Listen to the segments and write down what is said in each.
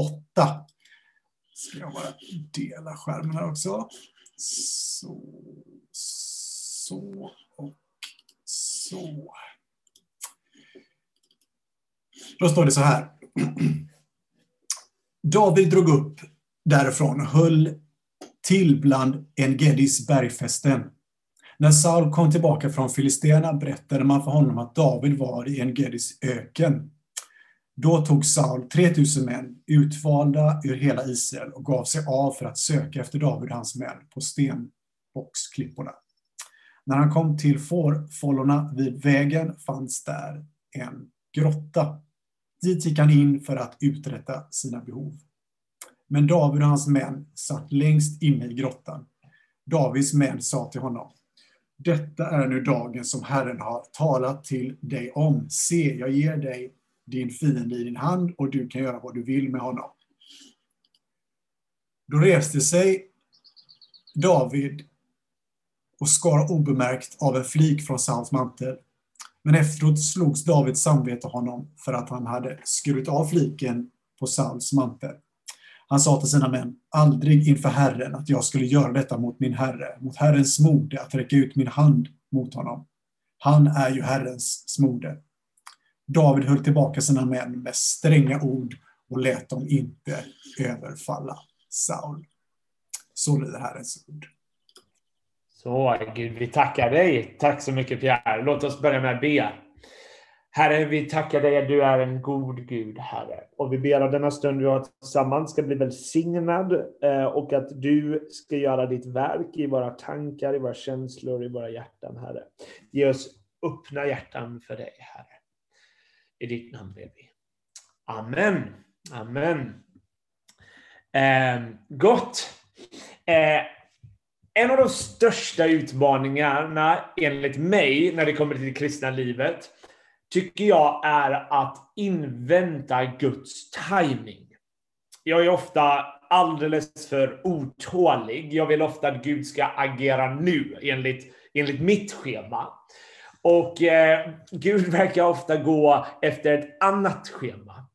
8. Ska jag bara dela skärmen här också. Så, så och så. Då står det så här. David drog upp därifrån och höll till bland Engedis bergfästen. När Saul kom tillbaka från Filisterna berättade man för honom att David var i Engedis öken. Då tog Saul 3000 män, utvalda ur hela Israel, och gav sig av för att söka efter David och hans män på stenbocksklipporna. När han kom till fårfållorna vid vägen fanns där en grotta. Dit gick han in för att uträtta sina behov. Men David och hans män satt längst inne i grottan. Davids män sa till honom, detta är nu dagen som Herren har talat till dig om. Se, jag ger dig din fiende i din hand och du kan göra vad du vill med honom. Då reste sig David och skar obemärkt av en flik från Sauls mantel. Men efteråt slogs Davids samvete honom för att han hade skurit av fliken på Sauls mantel. Han sa till sina män, aldrig inför Herren att jag skulle göra detta mot min Herre, mot Herrens smorde, att räcka ut min hand mot honom. Han är ju Herrens smorde. David höll tillbaka sina män med stränga ord och lät dem inte överfalla Saul. Så lyder Herrens ord. Så, Gud, vi tackar dig. Tack så mycket, Pierre. Låt oss börja med att be. Herre, vi tackar dig att du är en god Gud, Herre. Och vi ber att denna stund vi har tillsammans ska bli välsignad eh, och att du ska göra ditt verk i våra tankar, i våra känslor, i våra hjärtan, Herre. Ge oss öppna hjärtan för dig, Herre. I ditt namn ber vi. Amen. Amen. Eh, gott. Eh, en av de största utmaningarna enligt mig när det kommer till det kristna livet tycker jag är att invänta Guds timing. Jag är ofta alldeles för otålig. Jag vill ofta att Gud ska agera nu enligt, enligt mitt schema. Och eh, Gud verkar ofta gå efter ett annat schema.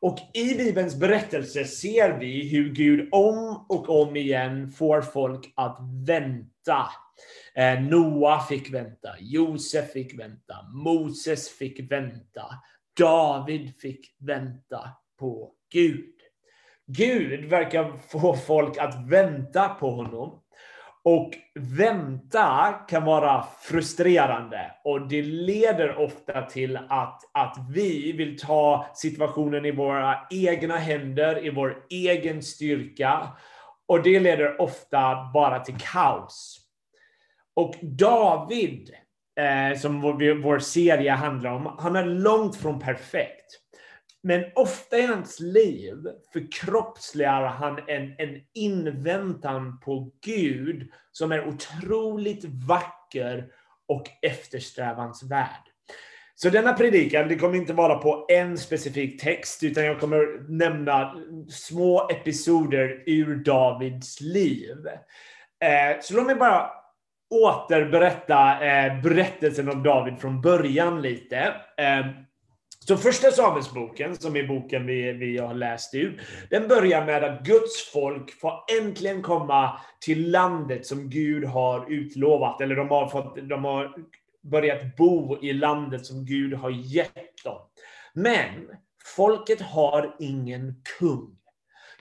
Och i Bibelns berättelse ser vi hur Gud om och om igen får folk att vänta. Eh, Noa fick vänta, Josef fick vänta, Moses fick vänta, David fick vänta på Gud. Gud verkar få folk att vänta på honom. Och vänta kan vara frustrerande och det leder ofta till att, att vi vill ta situationen i våra egna händer, i vår egen styrka. Och det leder ofta bara till kaos. Och David, eh, som vår, vår serie handlar om, han är långt från perfekt. Men ofta i hans liv förkroppsligar han en, en inväntan på Gud som är otroligt vacker och eftersträvansvärd. Så denna predikan, det kommer inte vara på en specifik text, utan jag kommer nämna små episoder ur Davids liv. Eh, så låt mig bara återberätta eh, berättelsen om David från början lite. Eh, så första Samuelsboken, som är boken vi, vi har läst ut, den börjar med att Guds folk får äntligen komma till landet som Gud har utlovat, eller de har, fått, de har börjat bo i landet som Gud har gett dem. Men folket har ingen kung.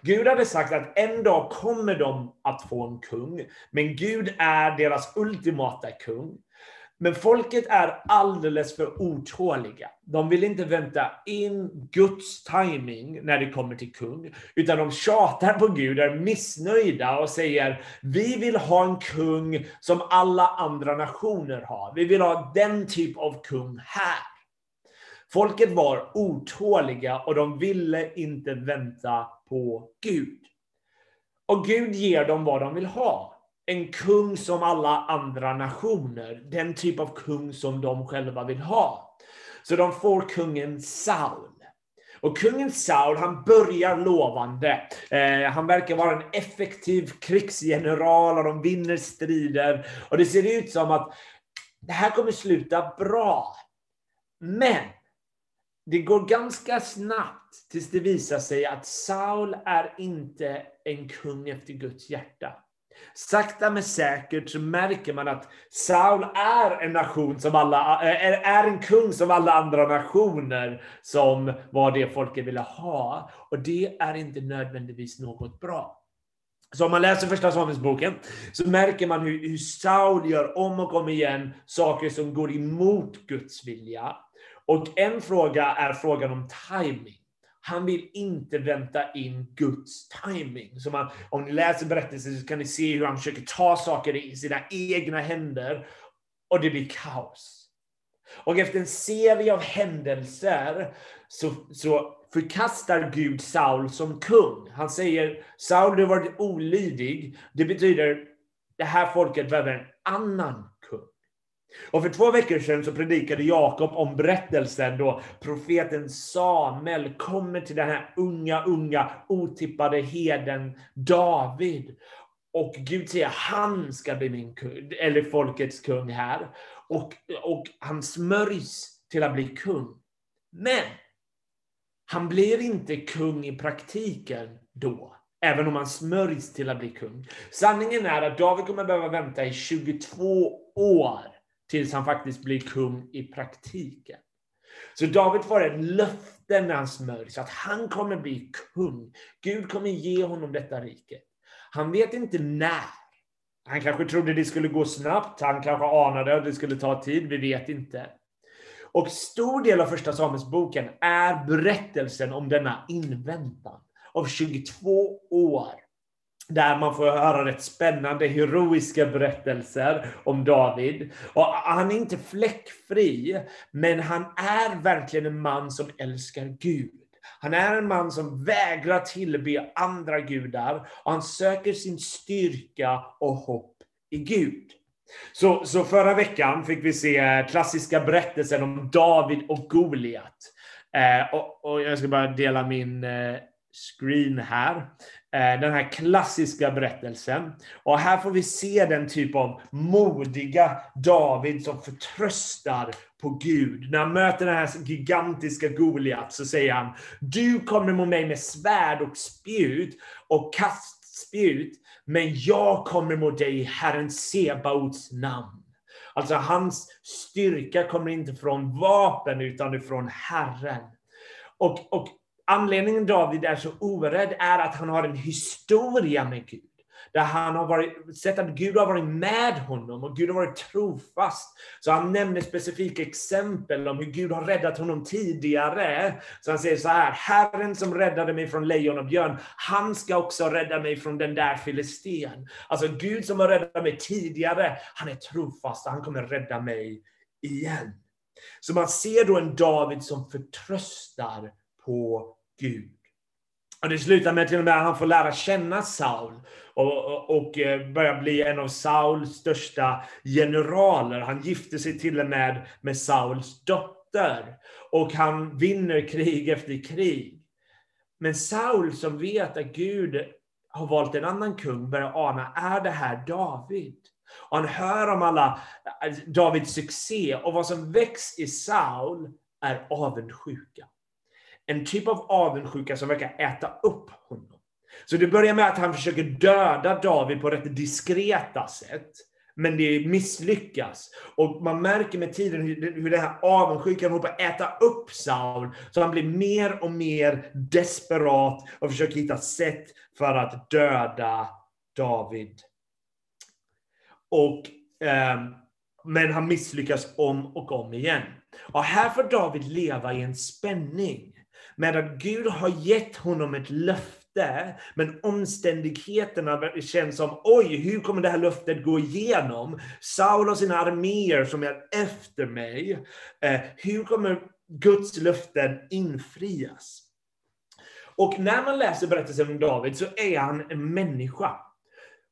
Gud hade sagt att en dag kommer de att få en kung, men Gud är deras ultimata kung. Men folket är alldeles för otåliga. De vill inte vänta in Guds timing när det kommer till kung, utan de tjatar på Gud, är missnöjda och säger vi vill ha en kung som alla andra nationer har. Vi vill ha den typ av kung här. Folket var otåliga och de ville inte vänta på Gud. Och Gud ger dem vad de vill ha en kung som alla andra nationer. Den typ av kung som de själva vill ha. Så de får kungen Saul. Och kungen Saul, han börjar lovande. Eh, han verkar vara en effektiv krigsgeneral och de vinner strider. Och det ser ut som att det här kommer sluta bra. Men det går ganska snabbt tills det visar sig att Saul är inte en kung efter Guds hjärta. Sakta men säkert så märker man att Saul är en nation som alla, eh, är en kung som alla andra nationer som var det folket ville ha. Och det är inte nödvändigtvis något bra. Så om man läser första Samuelsboken så märker man hur, hur Saul gör om och om igen saker som går emot Guds vilja. Och en fråga är frågan om timing. Han vill inte vänta in Guds timing. Så man, om ni läser berättelsen så kan ni se hur han försöker ta saker i sina egna händer och det blir kaos. Och efter en serie av händelser så, så förkastar Gud Saul som kung. Han säger Saul, du har varit olydig. Det betyder det här folket behöver en annan kung. Och för två veckor sedan så predikade Jakob om berättelsen då profeten Samuel kommer till den här unga, unga, otippade heden David. Och Gud säger han ska bli min kung, eller folkets kung här. Och, och han smörjs till att bli kung. Men han blir inte kung i praktiken då, även om han smörjs till att bli kung. Sanningen är att David kommer behöva vänta i 22 år tills han faktiskt blir kung i praktiken. Så David får ett löfte när han smörjs, att han kommer bli kung. Gud kommer ge honom detta rike. Han vet inte när. Han kanske trodde det skulle gå snabbt, han kanske anade att det skulle ta tid, vi vet inte. Och stor del av första Samuelsboken är berättelsen om denna inväntan av 22 år. Där man får höra rätt spännande, heroiska berättelser om David. Och han är inte fläckfri, men han är verkligen en man som älskar Gud. Han är en man som vägrar tillbe andra gudar och han söker sin styrka och hopp i Gud. Så, så förra veckan fick vi se klassiska berättelsen om David och Goliat. Eh, och, och, jag ska bara dela min eh, screen här. Eh, den här klassiska berättelsen. Och här får vi se den typ av modiga David som förtröstar på Gud. När han möter den här gigantiska Goliat så säger han, du kommer mot mig med svärd och spjut och kastspjut, men jag kommer mot dig i Herren Sebaots namn. Alltså hans styrka kommer inte från vapen utan ifrån Herren. Och, och anledningen David är så orädd är att han har en historia med Gud. Där han har varit, sett att Gud har varit med honom och Gud har varit trofast. Så han nämner specifika exempel om hur Gud har räddat honom tidigare. Så han säger så här, Herren som räddade mig från lejon och björn, han ska också rädda mig från den där filisten. Alltså Gud som har räddat mig tidigare, han är trofast och han kommer rädda mig igen. Så man ser då en David som förtröstar på Gud. Och det slutar med till och med att han får lära känna Saul och, och, och eh, börjar bli en av Sauls största generaler. Han gifter sig till och med med Sauls dotter. Och han vinner krig efter krig. Men Saul som vet att Gud har valt en annan kung börjar ana, är det här David? Och han hör om alla eh, Davids succé och vad som väcks i Saul är avundsjuka en typ av avundsjuka som verkar äta upp honom. Så det börjar med att han försöker döda David på rätt diskreta sätt. Men det misslyckas. Och man märker med tiden hur, hur den här avundsjukan håller på att äta upp Saul. Så han blir mer och mer desperat och försöker hitta sätt för att döda David. Och, eh, men han misslyckas om och om igen. Och här får David leva i en spänning med att Gud har gett honom ett löfte, men omständigheterna känns som, oj, hur kommer det här löftet gå igenom? Saul och sina arméer som är efter mig, eh, hur kommer Guds löften infrias? Och när man läser berättelsen om David så är han en människa.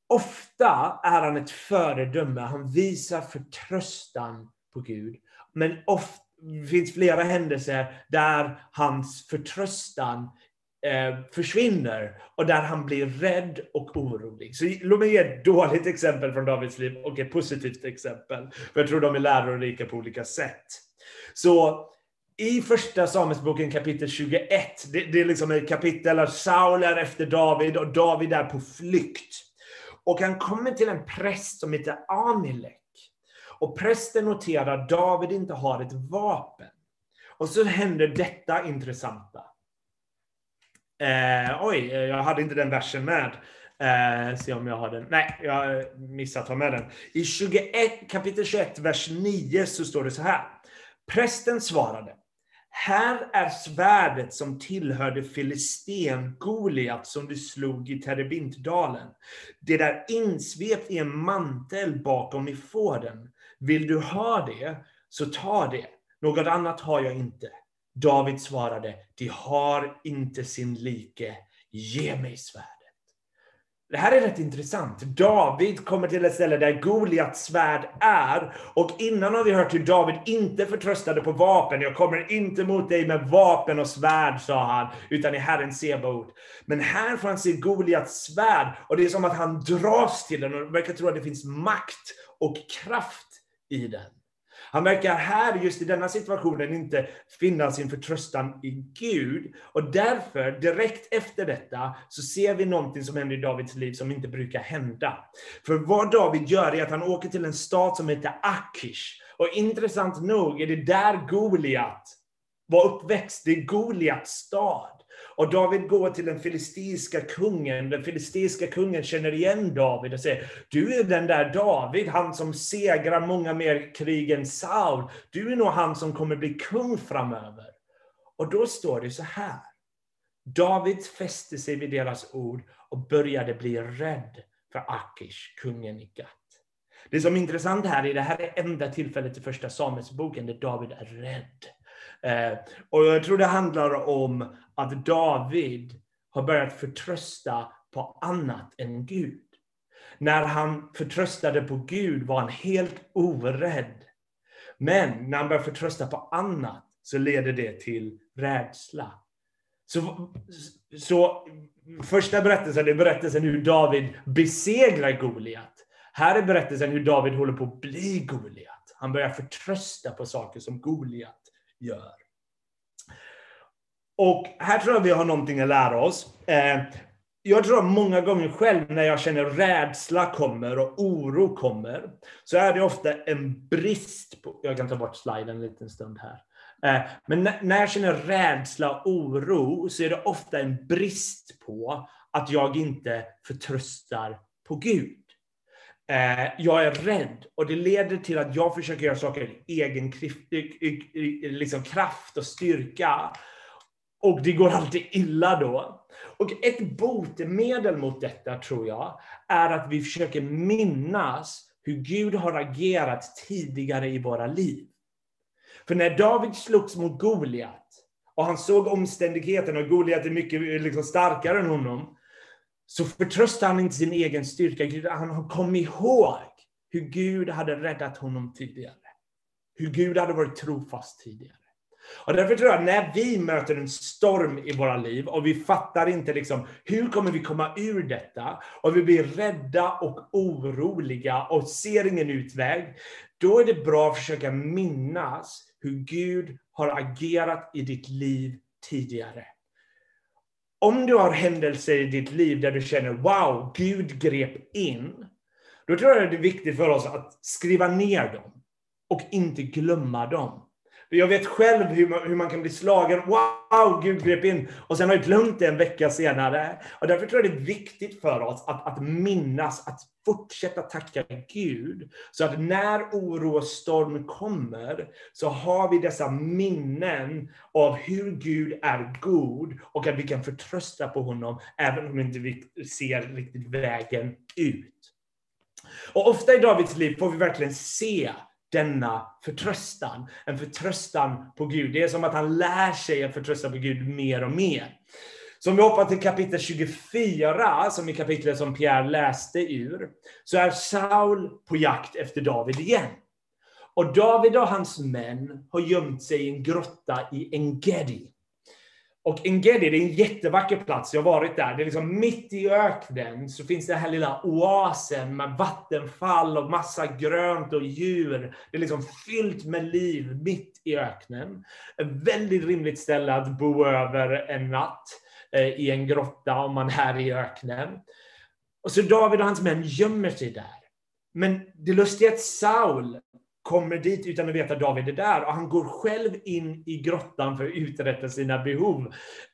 Ofta är han ett föredöme, han visar förtröstan på Gud. Men ofta det finns flera händelser där hans förtröstan eh, försvinner och där han blir rädd och orolig. Så låt mig ge ett dåligt exempel från Davids liv och ett positivt exempel. För jag tror de är lärorika på olika sätt. Så i första Samuelsboken kapitel 21, det, det är liksom ett kapitel där Saul är efter David och David är på flykt. Och han kommer till en präst som heter Amilek. Och prästen noterar att David inte har ett vapen. Och så händer detta intressanta. Eh, oj, eh, jag hade inte den versen med. Eh, se om jag har den. Nej, jag har missat att ha med den. I 21, kapitel 21, vers 9 så står det så här. Prästen svarade. Här är svärdet som tillhörde filisten Goliat som du slog i Terebintdalen. Det är insvept i en mantel bakom i fåren. Vill du ha det, så ta det. Något annat har jag inte. David svarade, de har inte sin like. Ge mig svärdet. Det här är rätt intressant. David kommer till ett ställe där Goliats svärd är. Och innan har vi hört hur David inte förtröstade på vapen. Jag kommer inte mot dig med vapen och svärd, sa han, utan i Herren Sebaot. Men här får han se Goliats svärd och det är som att han dras till den och verkar tro att det finns makt och kraft i den. Han verkar här, just i denna situationen, inte finna sin förtröstan i Gud. Och därför, direkt efter detta, så ser vi någonting som händer i Davids liv som inte brukar hända. För vad David gör är att han åker till en stad som heter Akish. Och intressant nog är det där Goliat var uppväxt. Det är Goliats stad. Och David går till den filistiska kungen. Den filistiska kungen känner igen David och säger, du är den där David, han som segrar många mer krig än Saul. Du är nog han som kommer bli kung framöver. Och då står det så här. David fäste sig vid deras ord och började bli rädd för Akish, kungen i Gat. Det som är intressant här är det här är enda tillfället i första Samuelsboken där David är rädd. Eh, och jag tror det handlar om att David har börjat förtrösta på annat än Gud. När han förtröstade på Gud var han helt orädd. Men när han börjar förtrösta på annat så leder det till rädsla. Så, så första berättelsen är berättelsen hur David besegrar Goliat. Här är berättelsen hur David håller på att bli Goliat. Han börjar förtrösta på saker som Goliat gör. Och här tror jag vi har någonting att lära oss. Eh, jag tror att många gånger själv när jag känner rädsla kommer och oro kommer, så är det ofta en brist på... Jag kan ta bort sliden en liten stund här. Eh, men när jag känner rädsla och oro så är det ofta en brist på att jag inte förtröstar på Gud. Eh, jag är rädd och det leder till att jag försöker göra saker i egen liksom kraft och styrka. Och det går alltid illa då. Och ett botemedel mot detta, tror jag, är att vi försöker minnas hur Gud har agerat tidigare i våra liv. För när David slogs mot Goliat, och han såg omständigheterna, och Goliat är mycket eh, liksom, starkare än honom, så förtröstade han inte sin egen styrka. Han kom ihåg hur Gud hade räddat honom tidigare. Hur Gud hade varit trofast tidigare. Och därför tror jag, när vi möter en storm i våra liv och vi fattar inte liksom, hur kommer vi komma ur detta? Och vi blir rädda och oroliga och ser ingen utväg. Då är det bra att försöka minnas hur Gud har agerat i ditt liv tidigare. Om du har händelser i ditt liv där du känner wow, Gud grep in. Då tror jag det är viktigt för oss att skriva ner dem och inte glömma dem. Jag vet själv hur man, hur man kan bli slagen. Wow, Gud grep in. Och sen har jag glömt det en vecka senare. Och därför tror jag det är viktigt för oss att, att minnas, att fortsätta tacka Gud. Så att när oro och storm kommer, så har vi dessa minnen av hur Gud är god och att vi kan förtrösta på honom, även om inte vi ser riktigt vägen ut. Och ofta i Davids liv får vi verkligen se denna förtröstan. En förtröstan på Gud. Det är som att han lär sig att förtrösta på Gud mer och mer. Så om vi hoppar till kapitel 24, som är kapitlet som Pierre läste ur, så är Saul på jakt efter David igen. Och David och hans män har gömt sig i en grotta i Engedi. Och Engedi, det är en jättevacker plats. Jag har varit där. Det är liksom mitt i öknen så finns den här lilla oasen med vattenfall och massa grönt och djur. Det är liksom fyllt med liv mitt i öknen. Ett väldigt rimligt ställe att bo över en natt eh, i en grotta om man är i öknen. Och så David och hans män gömmer sig där. Men det lustiga är att Saul kommer dit utan att veta att David är där. Och han går själv in i grottan för att uträtta sina behov.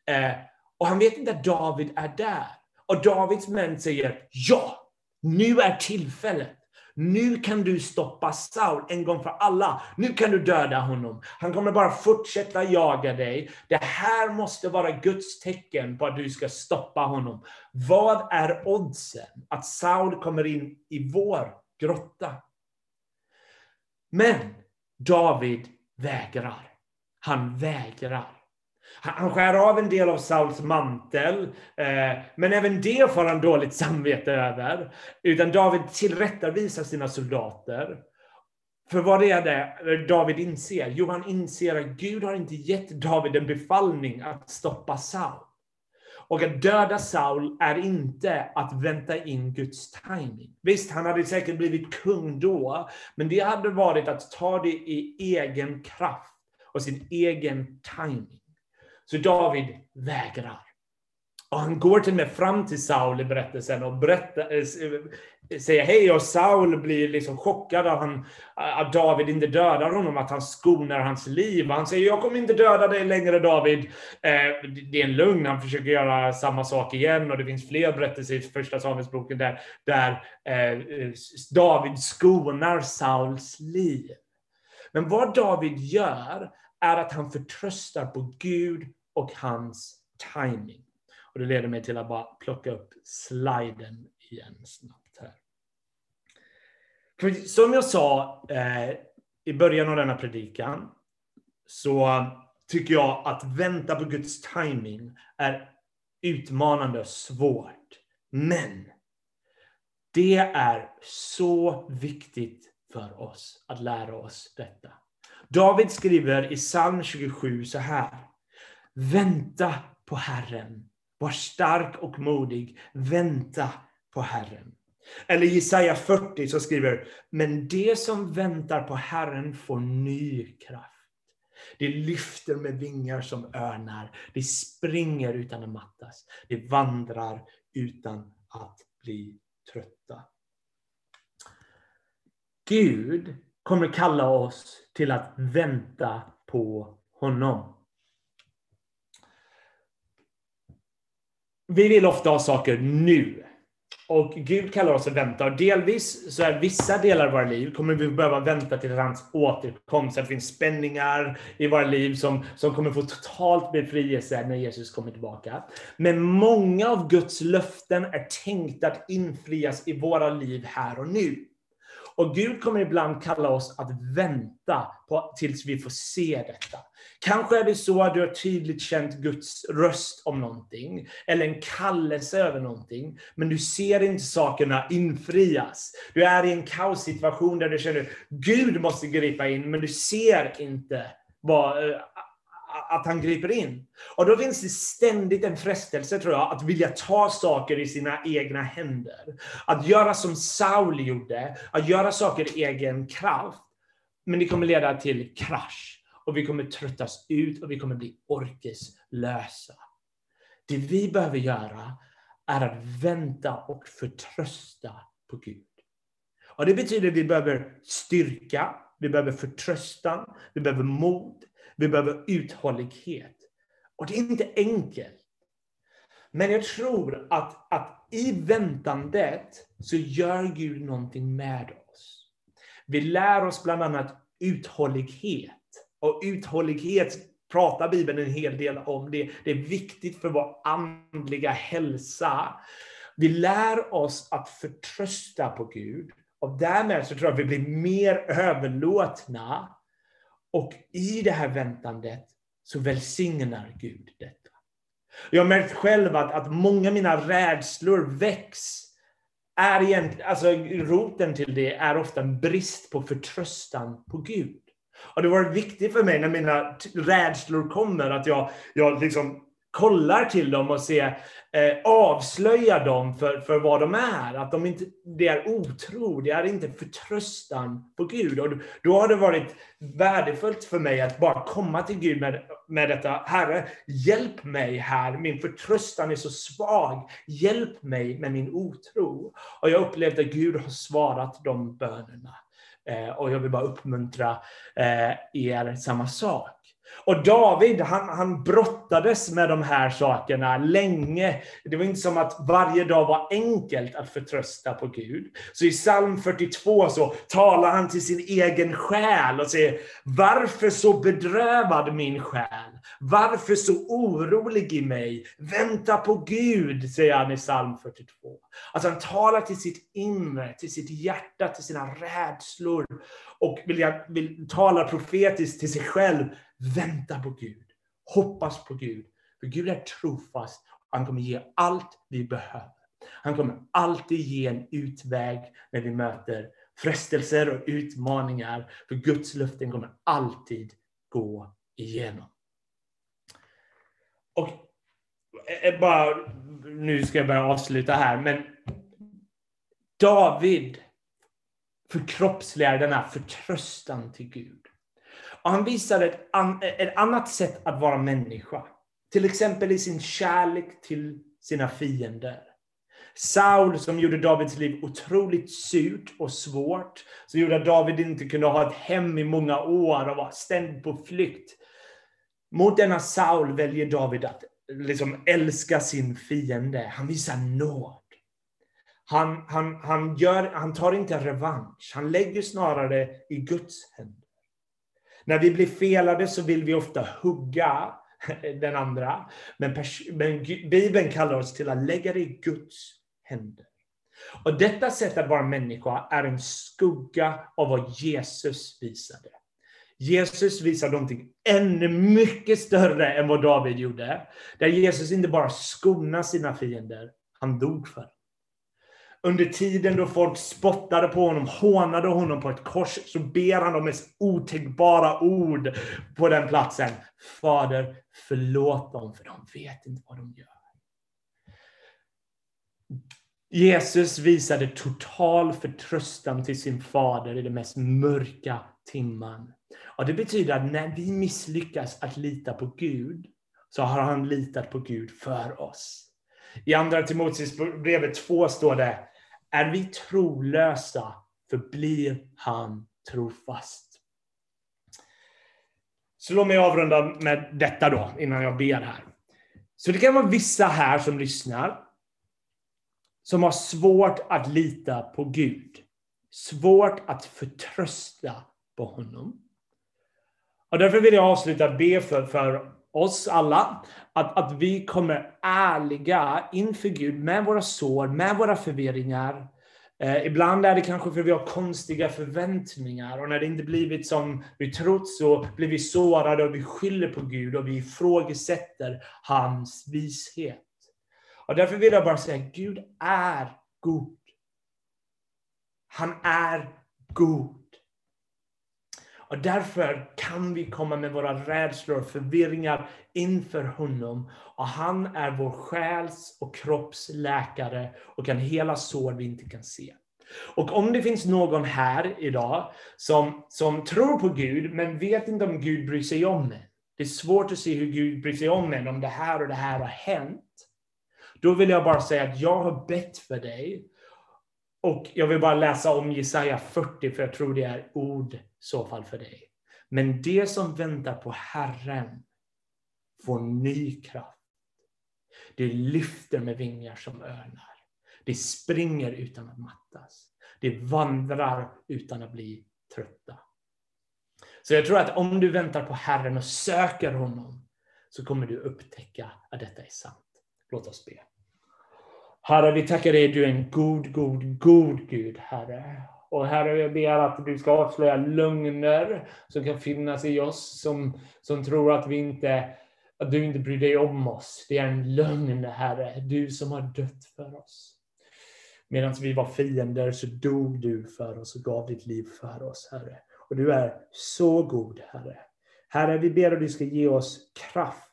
Eh, och han vet inte att David är där. Och Davids män säger, ja, nu är tillfället. Nu kan du stoppa Saul en gång för alla. Nu kan du döda honom. Han kommer bara fortsätta jaga dig. Det här måste vara Guds tecken på att du ska stoppa honom. Vad är oddsen att Saul kommer in i vår grotta? Men David vägrar. Han vägrar. Han skär av en del av Sauls mantel, eh, men även det får han dåligt samvete över. Utan David tillrättavisar sina soldater. För vad är det David inser? Jo, han inser att Gud har inte gett David en befallning att stoppa Saul. Och att döda Saul är inte att vänta in Guds timing. Visst, han hade säkert blivit kung då, men det hade varit att ta det i egen kraft och sin egen timing. Så David vägrar. Och han går till och med fram till Saul i berättelsen och berättar, eh, säger hej och Saul blir liksom chockad av han, att David inte dödar honom, att han skonar hans liv. Han säger jag kommer inte döda dig längre David. Eh, det är en lugn, han försöker göra samma sak igen och det finns fler berättelser i första Samuelsboken där, där eh, David skonar Sauls liv. Men vad David gör är att han förtröstar på Gud och hans timing. Och det leder mig till att bara plocka upp sliden igen snabbt. För som jag sa eh, i början av denna predikan så tycker jag att vänta på Guds timing är utmanande och svårt. Men det är så viktigt för oss att lära oss detta. David skriver i psalm 27 så här. Vänta på Herren. Var stark och modig. Vänta på Herren. Eller Jesaja 40 som skriver, men det som väntar på Herren får ny kraft. Det lyfter med vingar som örnar. Det springer utan att mattas. Det vandrar utan att bli trötta. Gud kommer kalla oss till att vänta på honom. Vi vill ofta ha saker nu. Och Gud kallar oss att vänta. Och delvis så är vissa delar av våra liv kommer vi behöva vänta till hans återkomst. Det finns spänningar i våra liv som, som kommer få totalt befrielse när Jesus kommer tillbaka. Men många av Guds löften är tänkta att infrias i våra liv här och nu. Och Gud kommer ibland kalla oss att vänta på, tills vi får se detta. Kanske är det så att du har tydligt känt Guds röst om någonting, eller en kallelse över någonting, men du ser inte sakerna infrias. Du är i en kaossituation där du känner att Gud måste gripa in, men du ser inte vad, eh, att han griper in. Och då finns det ständigt en frestelse, tror jag, att vilja ta saker i sina egna händer. Att göra som Saul gjorde, att göra saker i egen kraft. Men det kommer leda till krasch. Och vi kommer tröttas ut och vi kommer bli orkeslösa. Det vi behöver göra är att vänta och förtrösta på Gud. Och Det betyder att vi behöver styrka, vi behöver förtröstan, vi behöver mod, vi behöver uthållighet. Och det är inte enkelt. Men jag tror att, att i väntandet så gör Gud någonting med oss. Vi lär oss bland annat uthållighet. Och uthållighet pratar Bibeln en hel del om. Det, det är viktigt för vår andliga hälsa. Vi lär oss att förtrösta på Gud. Och därmed så tror jag att vi blir mer överlåtna och i det här väntandet så välsignar Gud detta. Jag har märkt själv att, att många av mina rädslor väcks. Är egentligen, alltså, roten till det är ofta en brist på förtröstan på Gud. Och det var viktigt för mig när mina rädslor kommer att jag, jag liksom kollar till dem och ser, eh, avslöjar dem för, för vad de är. Att de inte, det är otro, det är inte förtröstan på Gud. Och då har det varit värdefullt för mig att bara komma till Gud med, med detta. Herre, hjälp mig här. Min förtröstan är så svag. Hjälp mig med min otro. Och jag upplevde att Gud har svarat de bönerna. Eh, och jag vill bara uppmuntra eh, er samma sak. Och David, han, han brottades med de här sakerna länge. Det var inte som att varje dag var enkelt att förtrösta på Gud. Så i psalm 42 så talar han till sin egen själ och säger, varför så bedrövad min själ? Varför så orolig i mig? Vänta på Gud, säger han i psalm 42. Alltså han talar till sitt inre, till sitt hjärta, till sina rädslor och vill, vill talar profetiskt till sig själv. Vänta på Gud. Hoppas på Gud. För Gud är trofast. Han kommer ge allt vi behöver. Han kommer alltid ge en utväg när vi möter frestelser och utmaningar. För Guds löften kommer alltid gå igenom. Och eh, eh, bara, nu ska jag börja avsluta här, men David förkroppsligar denna förtröstan till Gud. Och han visar ett, an, ett annat sätt att vara människa. Till exempel i sin kärlek till sina fiender. Saul som gjorde Davids liv otroligt surt och svårt. Som gjorde att David inte kunde ha ett hem i många år och var ständigt på flykt. Mot denna Saul väljer David att liksom älska sin fiende. Han visar nåd. Han, han, han, gör, han tar inte revansch. Han lägger snarare i Guds händer. När vi blir felade så vill vi ofta hugga den andra. Men, men Bibeln kallar oss till att lägga det i Guds händer. Och detta sätt att vara människa är en skugga av vad Jesus visade. Jesus visar någonting ännu mycket större än vad David gjorde. Där Jesus inte bara skonar sina fiender, han dog för dem. Under tiden då folk spottade på honom, hånade honom på ett kors, så ber han de mest otänkbara ord på den platsen. Fader, förlåt dem, för de vet inte vad de gör. Jesus visade total förtröstan till sin fader i den mest mörka timman. Och Det betyder att när vi misslyckas att lita på Gud, så har han litat på Gud för oss. I andra Timoteus brevet 2 står det, är vi trolösa förblir han trofast. Så låt mig avrunda med detta då, innan jag ber här. Så det kan vara vissa här som lyssnar, som har svårt att lita på Gud. Svårt att förtrösta på honom. Och därför vill jag avsluta be för, för oss alla, att, att vi kommer ärliga inför Gud med våra sår, med våra förvirringar. Eh, ibland är det kanske för att vi har konstiga förväntningar och när det inte blivit som vi trott så blir vi sårade och vi skyller på Gud och vi ifrågasätter hans vishet. Och därför vill jag bara säga, Gud är god. Han är god. Och därför kan vi komma med våra rädslor och förvirringar inför honom. Och han är vår själs och kroppsläkare och kan hela sår vi inte kan se. Och om det finns någon här idag som, som tror på Gud, men vet inte om Gud bryr sig om en. Det är svårt att se hur Gud bryr sig om en, om det här och det här har hänt. Då vill jag bara säga att jag har bett för dig. Och jag vill bara läsa om Jesaja 40, för jag tror det är ord så fall för dig. Men det som väntar på Herren får ny kraft. Det lyfter med vingar som örnar. Det springer utan att mattas. Det vandrar utan att bli trötta. Så jag tror att om du väntar på Herren och söker honom så kommer du upptäcka att detta är sant. Låt oss be. Herre, vi tackar dig, du är en god, god, god Gud, Herre. Och Herre, jag ber att du ska avslöja lögner som kan finnas i oss, som, som tror att vi inte att du inte bryr dig om oss. Det är en lögn, Herre. Du som har dött för oss. Medan vi var fiender så dog du för oss och gav ditt liv för oss, Herre. Och du är så god, Herre. Herre, vi ber att du ska ge oss kraft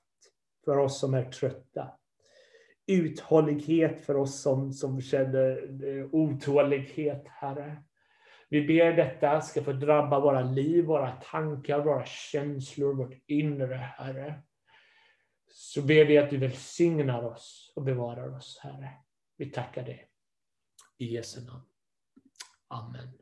för oss som är trötta. Uthållighet för oss som, som känner eh, otålighet, Herre. Vi ber detta ska få drabba våra liv, våra tankar, våra känslor, vårt inre, Herre. Så ber vi att du välsignar oss och bevarar oss, Herre. Vi tackar dig. I Jesu namn. Amen.